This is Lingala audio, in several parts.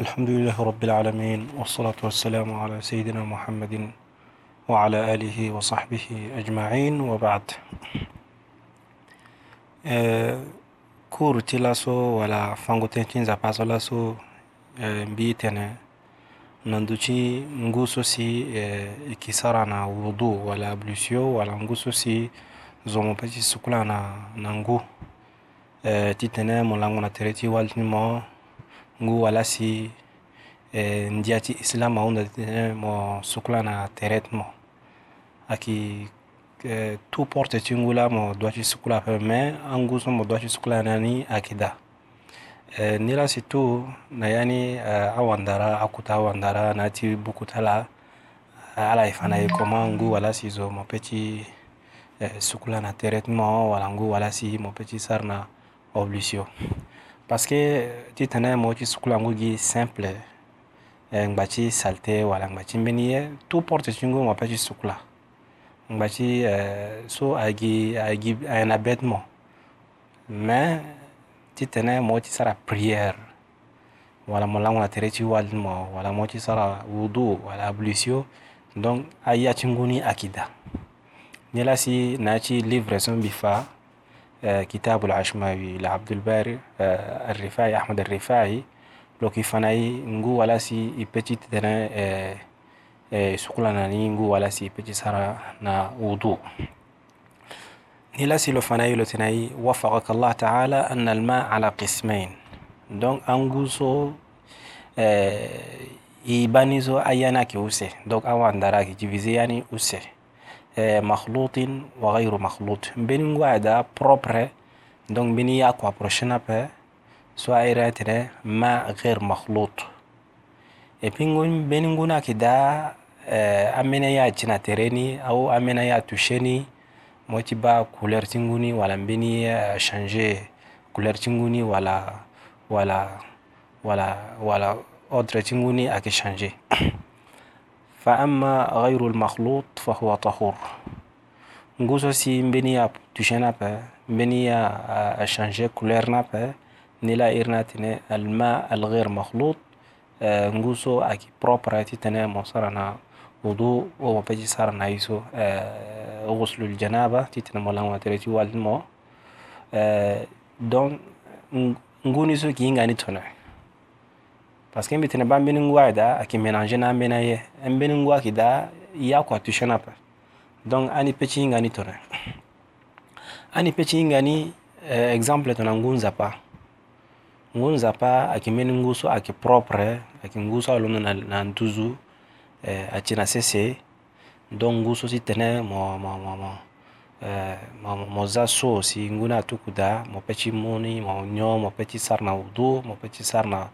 الحمد لله رب العالمين والصلاة والسلام على سيدنا محمد وعلى آله وصحبه أجمعين وبعد آه، كور تلاسو ولا فانغو تنتين زباسو لاسو آه، بيتنا نندوشي نغوصو سي اكسارانا آه، وضو ولا بلوسيو ولا نغوصو سي زومو بجي سكولانا نغو تيتنا مولانغو تريتي والتنمو ngu wala si eh, ndia ti islam ahunda mo sukula na tere ti mo ayeke eh, tout porte ti ngu la mo doit ti sukula apeut me angu so mo doit ti sukula na ni akida eh, ni la si tu na ya ni uh, awandara akuta awandara na ya ti buku ti eh, ala ala e fa na e koma ngu wala si zo mo peut ti eh, sukula na tere ti mo wala ngu wala si mo peut ti sara na oblution paske ti tene mo ti sukulu angu gi simple e, eh, ngba ti saleté wala ngba ti mbeni ye eh, toporte ti ngu mo apeut ti sukulu la ngba ti e, eh, so ayeke ayeke ayen abet mo me ti tene mo ti sara prière wala mo lango na tere ti wali mo wala mo ti sara wudu wala ablution donc aya ti ngu ni akida ni la si na ya ti livre so mbi fa آه، كتاب العشماوي لعبد الباري آه، الرفاعي أحمد الرفاعي لو كيف انا نجو ولا سي بيتي تنا آه، سقولنا نينجو ولا سي بيتي سارا نا وضوء نلاسي لو فناي لو تناي وفقك الله تعالى أن الماء على قسمين دونك أنجوزو ibanizo ayana ki use donc awandara ki divisé yani اوسي Eh, makhlutin wa gayru makhlut mbeni ngu ada propre donc mbeni ya ko approchena pe so aira tere ma ghair makhlut e pingu mbeni ngu na kida eh, amena ya china tereni au amena ya tusheni moti ba couleur tinguni wala mbeni changer couleur tinguni wala wala wala wala autre tinguni akishanger فأما غير المخلوط فهو طهور نقول سي مبنيا تشينا با مبنيا آه، شانجي كولرنا با نلا إرناتنا الماء الغير مخلوط آه، نقول أكي بروبراتي تنا مصرنا وضوء وبجي صار نايسو آه، غسل الجنابة تتنا مولانا وترتي والمو دون نقول سو كينغاني تونه parce que n bitene ba mbeni ngu da aki mélange na ambeni aye mbeni ngu aki da ya kua tuition na par donc ani peti hinga euh, ni tene ani peti hinga ni eh, exemple tene ngu nzapa ngu nzapa ayeke mbeni ngu so ayeke propre ayeke ngu so alomna na, na nduzu eh, atie na sese donc ngu so si tënë mo, mo, mo, mo Eh, mo za so si nguna tukuda mo peci muni mo nyo mo peci sar na wudu mo peci sar na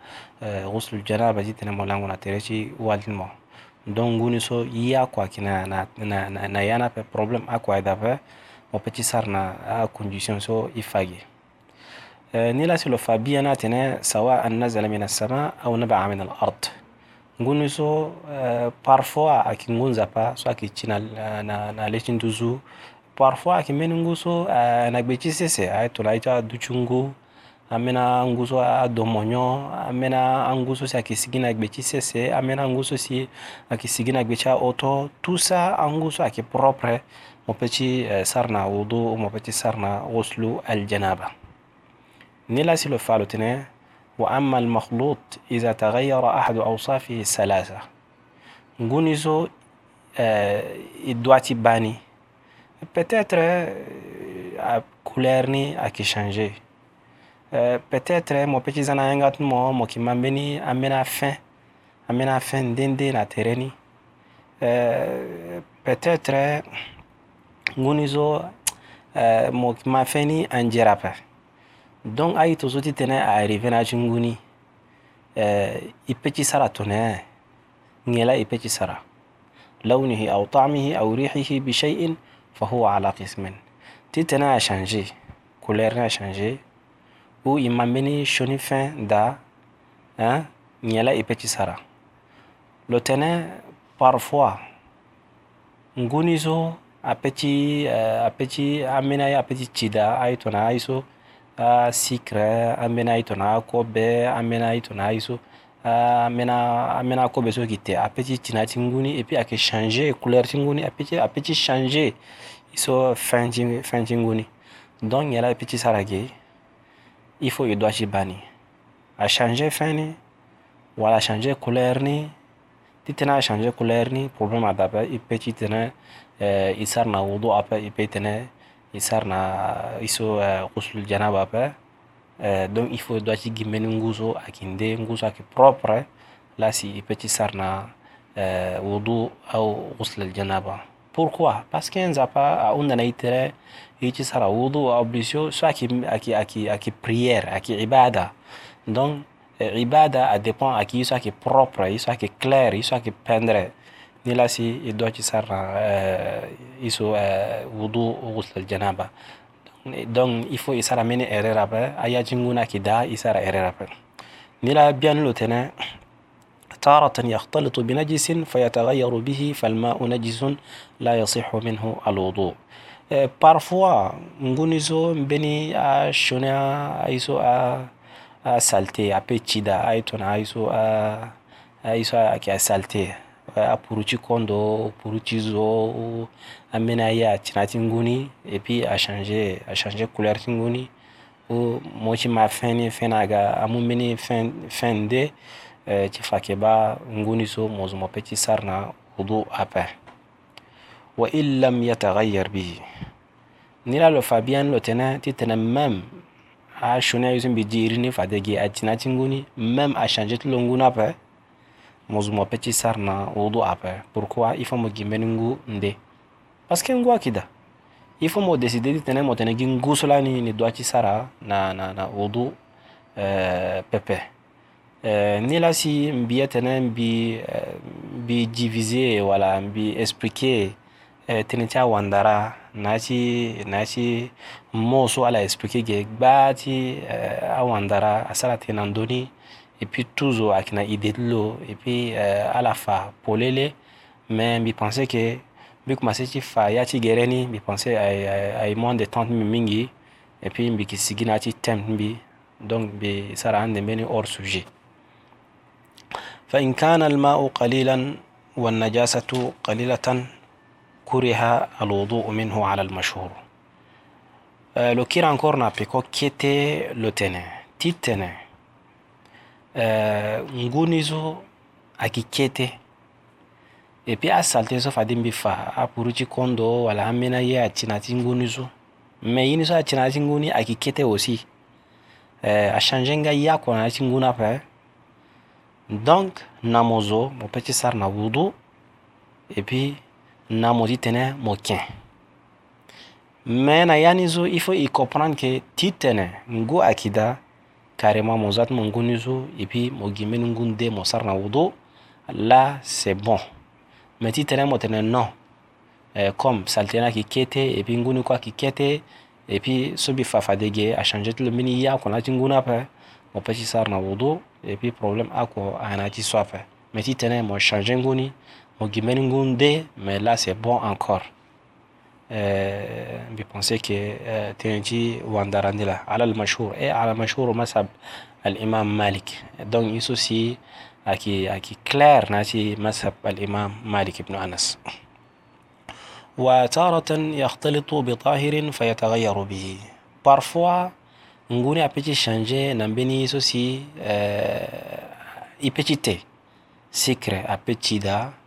ghuslu eh, janaba ji tene mo langu na tere ci walin mo don nguni so yi akwa ki na na na na yana pe problem akwa da pe mo peci sar na a condition so ifagi eh, ni la silo fabiya na tene sawa an nazala min as-sama aw naba'a min al-ard nguni so parfois akingunza pa so akichina na na lechin tuzu parfois ayeke mbeni nguso eh, na gbe ti sese ayeke eh, tongana ye ti adutu ngu ambeni nguso ado monyo ambeni anguso si ayeke sigi na gbe ti sese ambeni anguso si ayeke sigi na gbe ti ahoto tout ça anguso ayeke propre mo peut ti eh, sara na wudu mo peut ti sara na guslu aljanaba ni la si lo fa lo tene wa amma almakhlud iza taghayyara ahadu awsafihi thalatha nguni so e doit ti bani peut-être a euh, couleur ni ayeke changer euh, peut-être mo peut ti za na yanga ti mo mo yeke ma mbeni ambeni afin ambeni afin ndende na tere ni euh, peut-être nguni zo euh, mo yeke ma afin ni anzeri ape donc aye to so titene aarrivé na ti nguni euh, e peut ti sara tene nge la e peut ti sara لونه أو طعمه أو ريحه بشيء فهو على T'es Titan a changer, couleur a changer. ou il m'a mené choni da, hein, nyala et petit Sarah. Le tenin, parfois, ngunizo, à petit, a petit, amena a petit chida, aitona aiso, a sikre, amena aitona kobe, amena aitona aiso. Ah, amena kobe so kite apeti tina ti nguni e puis ayeke changer couleur ti nguni apeti apeti changer i so fin ti fin ti nguni donc nge la e puis ti sara ge i faut e doit ti ba ni achanger fin ni wala achanger couleur ni ti tene achanger couleur ni problème ada ape i peut ti tene euh, i sara na wudu ape i peut tene i sara na i so euh, ghusul janaba ape eh, donc il faut doit ci gimmeni nguso aki nde nguso aki propre lasi peti sarna eh, wudu au ghusl aljanaba pourquoi parce que nzapa aundana itere ici sara wudu obligio so aki, aki, aki, aki prière aki ibada donc eh, ibada a dépend aki iso aki propre iso aki clair iso aki pendre ni lasi i doit ci sarna eh, iso eh, wudu ghusl aljanaba donc il faut i sara mini erreur après a yajinguna kida i sara erreur après nila bianilo tene تارة يختلط بنجس فيتغير به فالماء نجس لا يصح منه الوضوء parfois nguni so mbeni a shona ay so a a salte a pe cida ay tona ay so a ay so a ke a salte Eh, apuru ti kondo puru ti zo ambeni aye atina ti nguni e puis achange achange couleur ti nguni o mo ti ma fin ni fin na ga amû mbeni fin, fin nde e, eh, ti fa yeke ba nguni so mo zo mo peut ti sara na wudu ape wa in lam yataghayyar bihi ni la lo fa bien lo tene ti tene même ashoni aye so mbi diri ni fa dege atina ti nguni même achange ti lo nguni ape mozumo pechi sarna wudu ape pourquoi il faut mo gimeni ngu nde parce que ngu akida il faut mo décider di tene mo tene gi ngu solani ni doachi sara na, na, na wudu euh, pepe euh, ni la si mbiye tene mbi, euh, mbi diviser wala mbi expliquer euh, tene ti awandara na ci na ci mo so ala expliquer ge gba ti euh, awandara asara tene na ndöni et puis toujours avec une idée de l'eau et puis euh, à la fin pour l'élé mais je pensais que vu je commençais à faire ya ti gereni je pensais à à moins de tante mingi et puis je sigi na ti tembi donc ça sara ande meni hors sujet فإن كان الماء قليلا والنجاسة قليلة كره الوضوء منه على المشهور لو كيران كورنا بيكو كيتي لو تيني تي تيني Euh, nguni zo akikete e pi asalite so fa adimbi fa apuru ti kondo wala amena ye atina ti nguni zo me yini so atina ti nguni akikete aussi eh, achange nga ye akona ti nguni ape donc na mo zo mo peut ti sara na wudu e puis na mo ti tene mo kin me na ya ni zo il faut i comprendre ke ti tene ngu akida carrément mon zat mon gonizo et puis mon guimène ngunde mon sarna wodo là c'est bon mais si mon motenen non euh, comme saltena qui kete et puis nguni quoi qui kete et puis sobi a changé le mini ya qu'on a tinguna pe mon petit sarna wodo et puis problème a dit soif mais si es, mon changé nguni mon guimène ngunde mais là c'est bon encore آه، كي آه، تينجي واندارانديلا على المشهور اي على مشهور مذهب الامام مالك دون يسو سي اكي اكي كلير ناسي مذهب الامام مالك بن انس وتارة يختلط بطاهر فيتغير به parfois nguni apeti شانجي na يسو سي اي بيتي تي سيكري sikre apeti da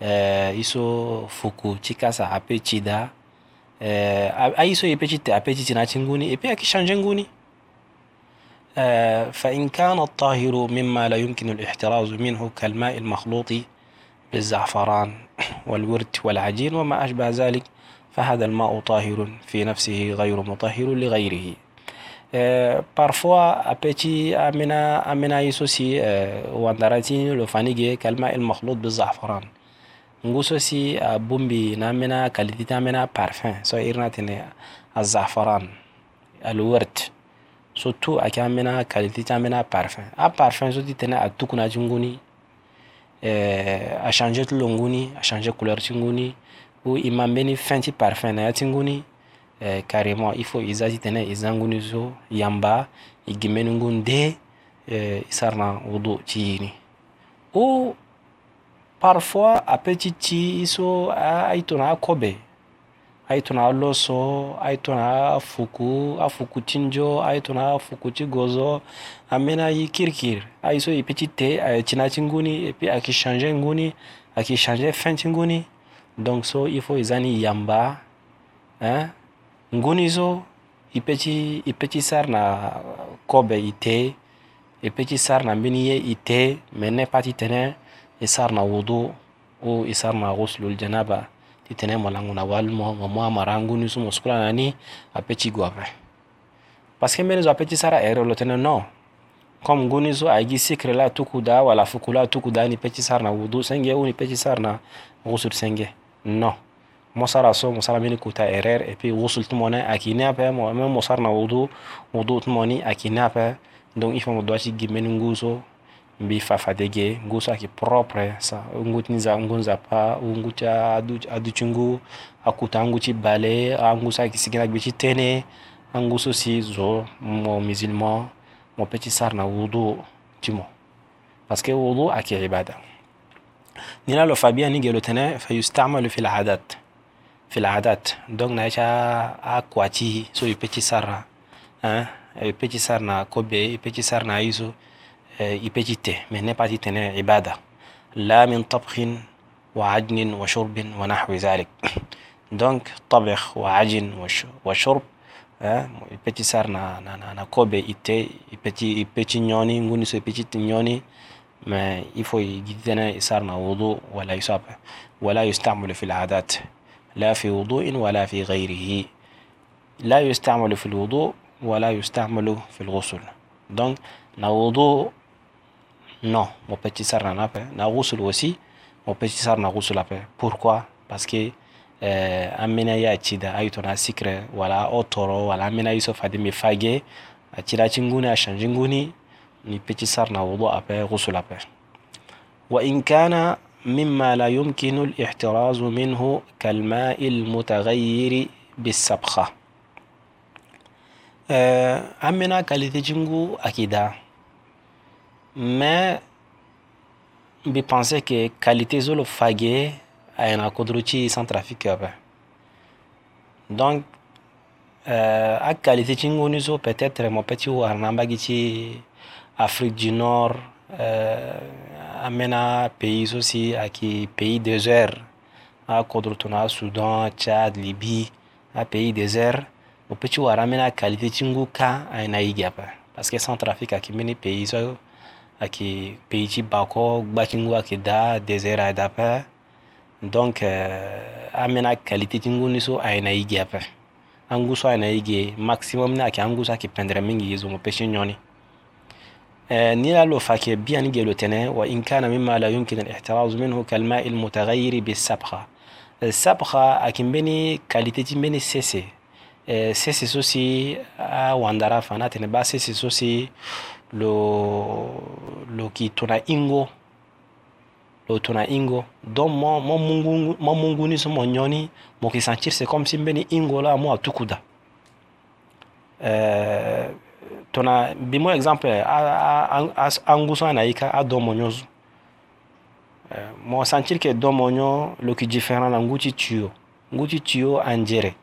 Eh, i so fuku ti kasa apeut ti da eh, ai so e ti te apeut ti ti na ti nguni e peut yeke changer nguni فإن كان الطاهر مما لا يمكن الاحتراز منه كالماء المخلوط بالزعفران والورد والعجين وما أشبه ذلك فهذا الماء طاهر في نفسه غير مطهر لغيره بارفوا apeti amena amena يسوسي si eh, wandarati lo fanige kalma el nguso si a bumbi na mena kaliti na mena parfum so irna tene a zafaran al wart so tu ake a mena kaliti na mena parfum a parfum so ti tene a tukuna ti nguni eh, a changer ti lo nguni a changer couleur ti nguni u i ma mbeni fin ti parfum na ya ti nguni eh, carrément il faut i za ti tene i za nguni so yamba i gi mbeni ngu nde eh, i sara na wudu ti yini u parfois a peut ti i so a i to na akobe a i to na aloso a i to na afuku afuku ti nzo a i to na afuku ti gozo ambeni aye kirikiri aye so e peut ti te ayeke ti na ti nguni e puis ayeke changer nguni ayeke changer fin ti nguni donc so i faut e za ni yamba hein? nguni so e peut ti e peut ti sara na kobe e te e peut ti sara na mbeni ye e te mene pas ti tënë isarna wudu u isarna ghuslul janaba titene molanguna wal momoa maranguni su moskulanani apeti guape parce que mbeni zo apeti sara ere lo tene non comme nguni so ayigi sikre la tukuda wala fuku la tukuda ni peti sara na wudu senge u ni peti sara na gusul senge non mo sara so mo sara mbeni kuta erreur et puis gusul tumone akini ape mo mo sara na wudu wudu tumoni akini ape donc il faut mo doit ci gimeni nguso mbi fafadege ngu saki propre sa nguti nza ngu nzapa ngu ti aduti ngu akuta angu ti bale angu so ayeke sigi na gbe ti tënë angu so si zo mo musulman mo peut ti sara na wudu ti mo parce que wudu ayeke ibada ni la lo fa bia ni ge lo tënë fa yustamalu fi ladat fi ladat donc na ye ti akua ti so e peut ti sara e peut ti sara na kobe e peut ti sara na ye so يبجيته من تنا عبادة لا من طبخ وعجن وشرب ونحو ذلك دونك طبخ وعجن وشرب ipeti آه، sar نا نا نا na kobe ite ipeti نيوني nyoni nguni so ipeti ما يفو جدنا سارنا وضوء ولا يصاب ولا يستعمل في العادات لا في وضوء ولا في غيره لا يستعمل في الوضوء ولا يستعمل في الغسل دونك نوضوء وضوء Non, mon petit sœur n'en a pas. N'a aussi, mon petit sœur n'a pas. Pourquoi Parce que eh, an mena ya cida a yitona sikre voilà, au toro voilà, an mena yiso fadi mi fage a cida chinguni, a chanji nguni ni peci n'a wudu ape gusul ape wa in kana مما لا يمكن الاحتراز منه كالماء المتغير بالسبخة أمنا كالتجنغو أكيدا mais mbi pense ke qualité zo lo fage ayena kodro ti centrafrique ape donc euh, akalite ti ngoni so peut-être mo peut ti wara na ambage ti afrique du nord euh, amena pays so si ayeke pays désert akodro tongana asoudan tchad libye apays désert mo peut ti wara ambeni akalite ti ngu ka ayena higi ape parce que centrafrique ayeke mbeni pays so aki peiji bako gbacingu aki da desert ai dape donc uh, amena qualité tingu ni so ayina yigi ape angu so ayina yigi maximum ni aki angu so aki pendere mingi yizo mo pesi nyoni uh, ni la lo fake biani gelo tene wa in kana mimma la yumkin al ihtiraz minhu kal ma'i al mutaghayyir bis euh, sabkha al sabkha akimbeni qualité timbeni sese uh, sese so si a wandara fana tene ba sese so si lo lo ki tuna ingo lo tuna ingo donc mo mo mungu mo munguni so mo nyoni mo ki sentir c'est comme si mbeni ingo la mo atukuda euh, tuna bi mo exemple angu so na ika ado mo nyozu euh, mo sentir que do mo nyo lo ki différent na nguti tuyo nguti tuyo anjere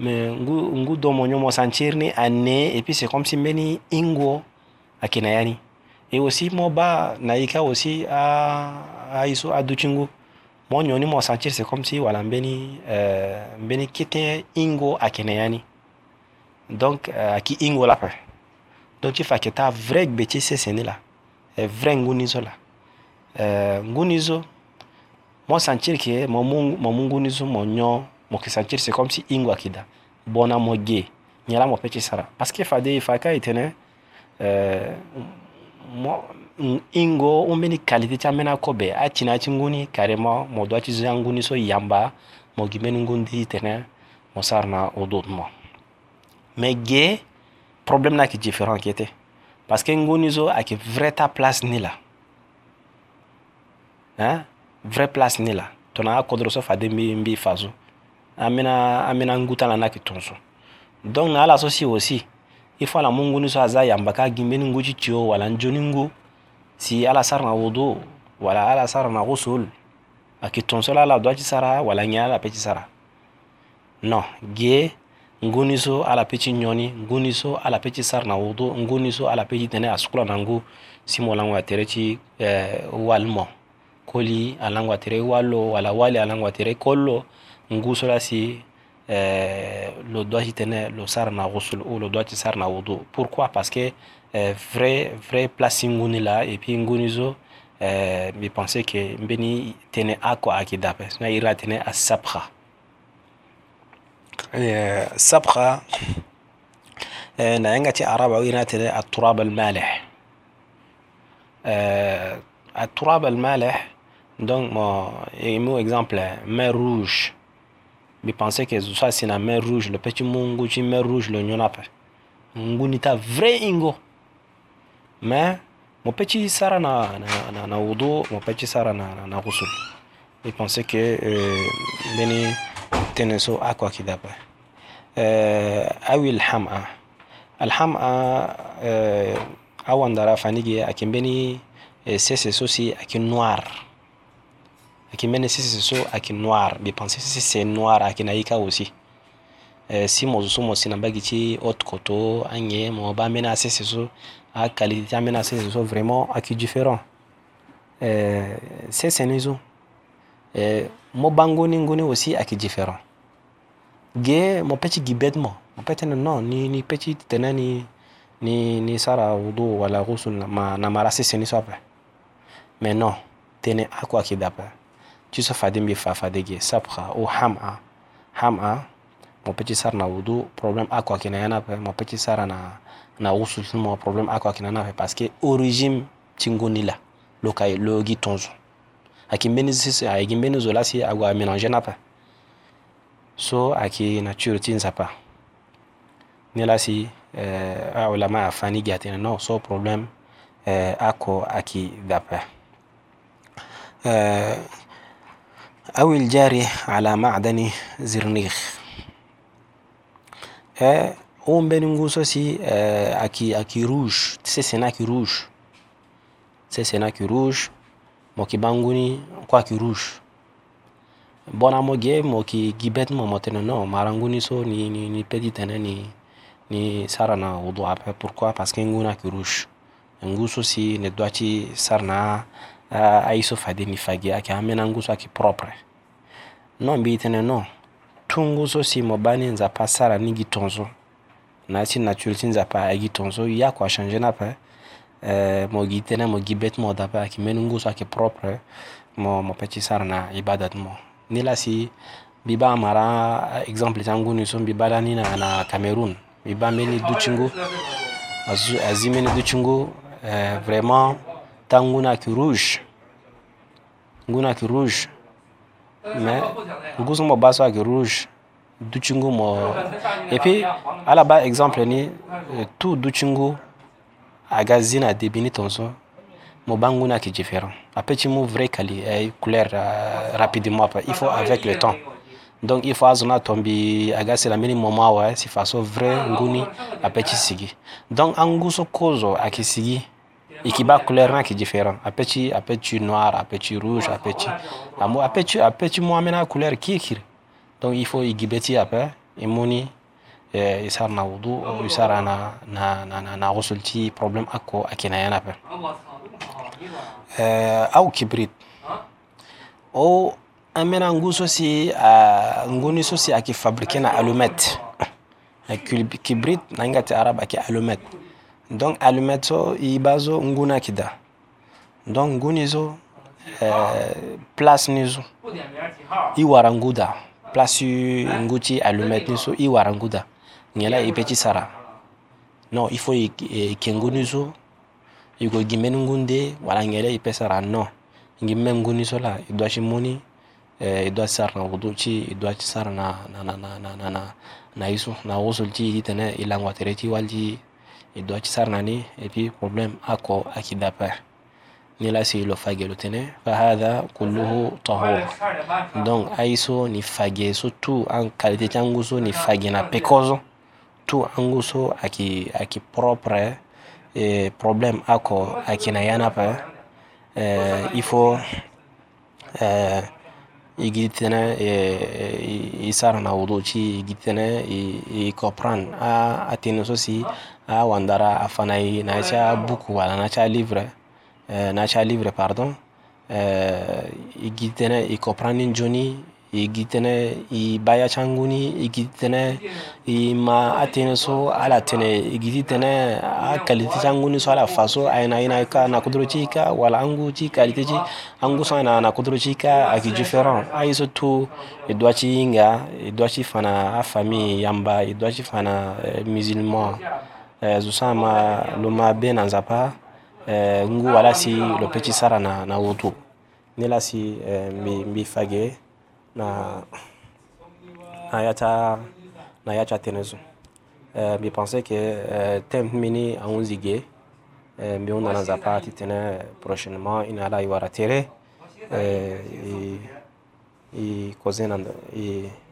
mais ngu ngu do mo nyo mo sentir ni ane et puis c'est comme si mbeni ingo akina yani e aussi mo ba na ika aussi a aiso aduchingu mo nyoni mo sentir c'est comme si wala mbeni euh, mbeni kite ingo akina yani donc euh, aki ingo la pe donc ti fa ke ta vrai gbe ti seseni la e vrai nguni zo la euh, nguni zo mo sentir ke mo mu mo mu nguni zo mo nyo mo ke sentir c'est comme si ingo akida bona mo ge nyala mo pe ti sara parce que fa de fa ka itene Eh, ingo umeni kalite chamena kobe achina chinguni karema modwa chizanguni so yamba mogimeni ngundi tene mosarna odotmo mais ge problème na ki différent te parce que nguni zo aki vrai ta place ni la hein eh? vrai place ni la tona akodro so fade mbi mbi fazo amena amena nguta la na ki tonso donc na ala so si aussi ifala mungu ni so aza yamba ka gimbe ni ngu ti tio wala nzio ni ngu si ala sara na wudu wala ala sara na gusul ayeke tongaso ala doit ti sara wala nyen ala peut ti sara non gie ngu ni so ala peut ti nyoni ngu ni so ala peut ti sara na wudu ngu ni so ala peut ti tene asukula na ngu si mo lango atere ti eh, wali mo koli alango atere wa lo wala wali alango atere kolo ngu so la si le doigt qui tenait le sarna ghusl ou le doigt qui sarna wudu. Pourquoi Parce que euh, vrai vrai place nguni là et puis ngunizo euh, me penser que mbeni tenait à quoi qui d'après il ira tenait à sapra. Euh, sapra euh, na yanga ti araba ira tenait à turab al malih. Euh, à turab al malih donc mon, mon exemple mer rouge mipensé que ça sina main rouge le petit mungu ti main rouge lo nyon ape nguni ta vrai hingo mais mo peut ti sara na, na, na, na wudu mo peut ti sara na, na, na gusul mipensé que euh, mbeni tene so akua ki dape euh, awi lhama alhama euh, awandara fanigi ayeke mbeni euh, sese so si ayeke noire akimene sisi noir akinoir bipense sisi c'est noir akinaika aussi eh, si mozo so mo sinambagi ti haute koto ange mo ba amene asese so akalité ti amene asese so vraiment aki différent eh, sesene so eh, mo ba ngoni ngoni aussi aki différent ge mo peut ti gi bêtement mo peut tene non ni, ni peut ti ni ni ni sara wudu wala ghusl na, na marasi sesene so après mais non tene aku aki d'après ci so fadin be fafadege sabha ou oh, ham'a ham'a mo peti sar na wudu problème ako akina yanape mo peti sara na na wusul mo problème ako akina nape parce que origine ti ngoni la lo ka lo gi tonzo ayeke mbeni sese ayeke mbeni zo la si ago amélange na ape so ayeke na tiri ti nzapa ni la si uh, awalama afani gi atene non so problème uh, ako ayeke dape uh, أو الجاري على معدن زرنيخ huu mbeni nguso si uh, aki, aki rouge tisesena aki rouge tisesena aki rouge mo ki banguni ko aki rouge bona mo ge mo ki gibet mo motene no mara nguni so ni, ni, ni pedi tene ni, ni sara na wudu ape pourquoi parce que nguni aki rouge ngu so si ne doit ti sara na uh, ah, aiso fade nifage ake hamena nguso akipropre no mbiitene no tunguso simo bani nzapa sara ni gitonzo na si nature ti nzapa agi tonzo ya kua changer na ape uh, eh, mo gi tënë mo gi bet mo dape ayeke mbeni nguso ayeke propre mo mo peut ti sara na ibada ti mo ni la si mbi ba amara exemple ti angu ni so mbi ba lani na, na cameroun mbi ba mbeni duti ngu azi mbeni duti ngu uh, eh, vraiment ta ngunaki rouge ngunaki rouge mais ngusu mo baso ayeke rouge duti ngu mo e puis ala ba exemple ni euh, tu duti ngu aga zi na début ni tongaso mo ba ngu ni ayeke différent apeut ti mu vrai kali e euh, couleur euh, rapidement ape il faut avec le temps donc il faut azo ni atombi aga sila mbeni moment awe si façon vrai ngu ni apeut ti sigi donc angu so kozo ayeke sigi et qui bat couleur qui est différent apeti apeti noir apeti rouge apeti amu apeti apeti mo amena couleur qui qui donc il faut igibeti apa imuni eh, isar na wudu isar na na na na, na gosulti problem akko akina yana pa eh, au kibrit o amena nguso si uh, nguni so si akifabrike na alumet kibrit na ingati arab aki alumet donc allumette so i b'a zo nguna kida donc ngunizo zo eh, place nizo i wara nguda place ngu ti allumette nizo i wara nguda ngela i sara non il faut ke ngunizo i wala ngela i sara non ngi mbe la i eh, i doit na wudu i doit na, na, na, na, na, na, na, na, na, idoki sarnani epi problème ako akidape ni la silo fagelo tene fahadha kulluhu tahur donc aiso ni fage so tu an qualité tangu so ni fage na pekozo tu angu so aki, aki propre e problème ako akina yanape e, ifo e, igitene e, isara na wudu ci igitene i, i comprendre a atene so si Ah, wandara afana i fana ye buku wala n'an ca livre eh, n'an ca livre pardon eh, i gitene i koprani njoni i gitene igitene ibaya changuni i ma atene so ala tene i igitene a ah, kalite changuni so ala faso aina ina ka na kudro ka wala angu chi kalite chi angu so na na kudro chika aki different ai ah, so tu idwa chi inga idwa chi fana a famille yamba idwa chi fana eh, musulman Eh, zo sama lo mabe na nzapa eh, ngu wala si lo peut ti sara na, na wutu ni la si eh, mbi, mbi fage na, na ya ti na ya ti atënë zo mbi pense ke temp mini ahun zi ge mbi hunda na nzapa ti tënë prochainement ini ala e wara tere e, e, e, e, e, e, e, e, e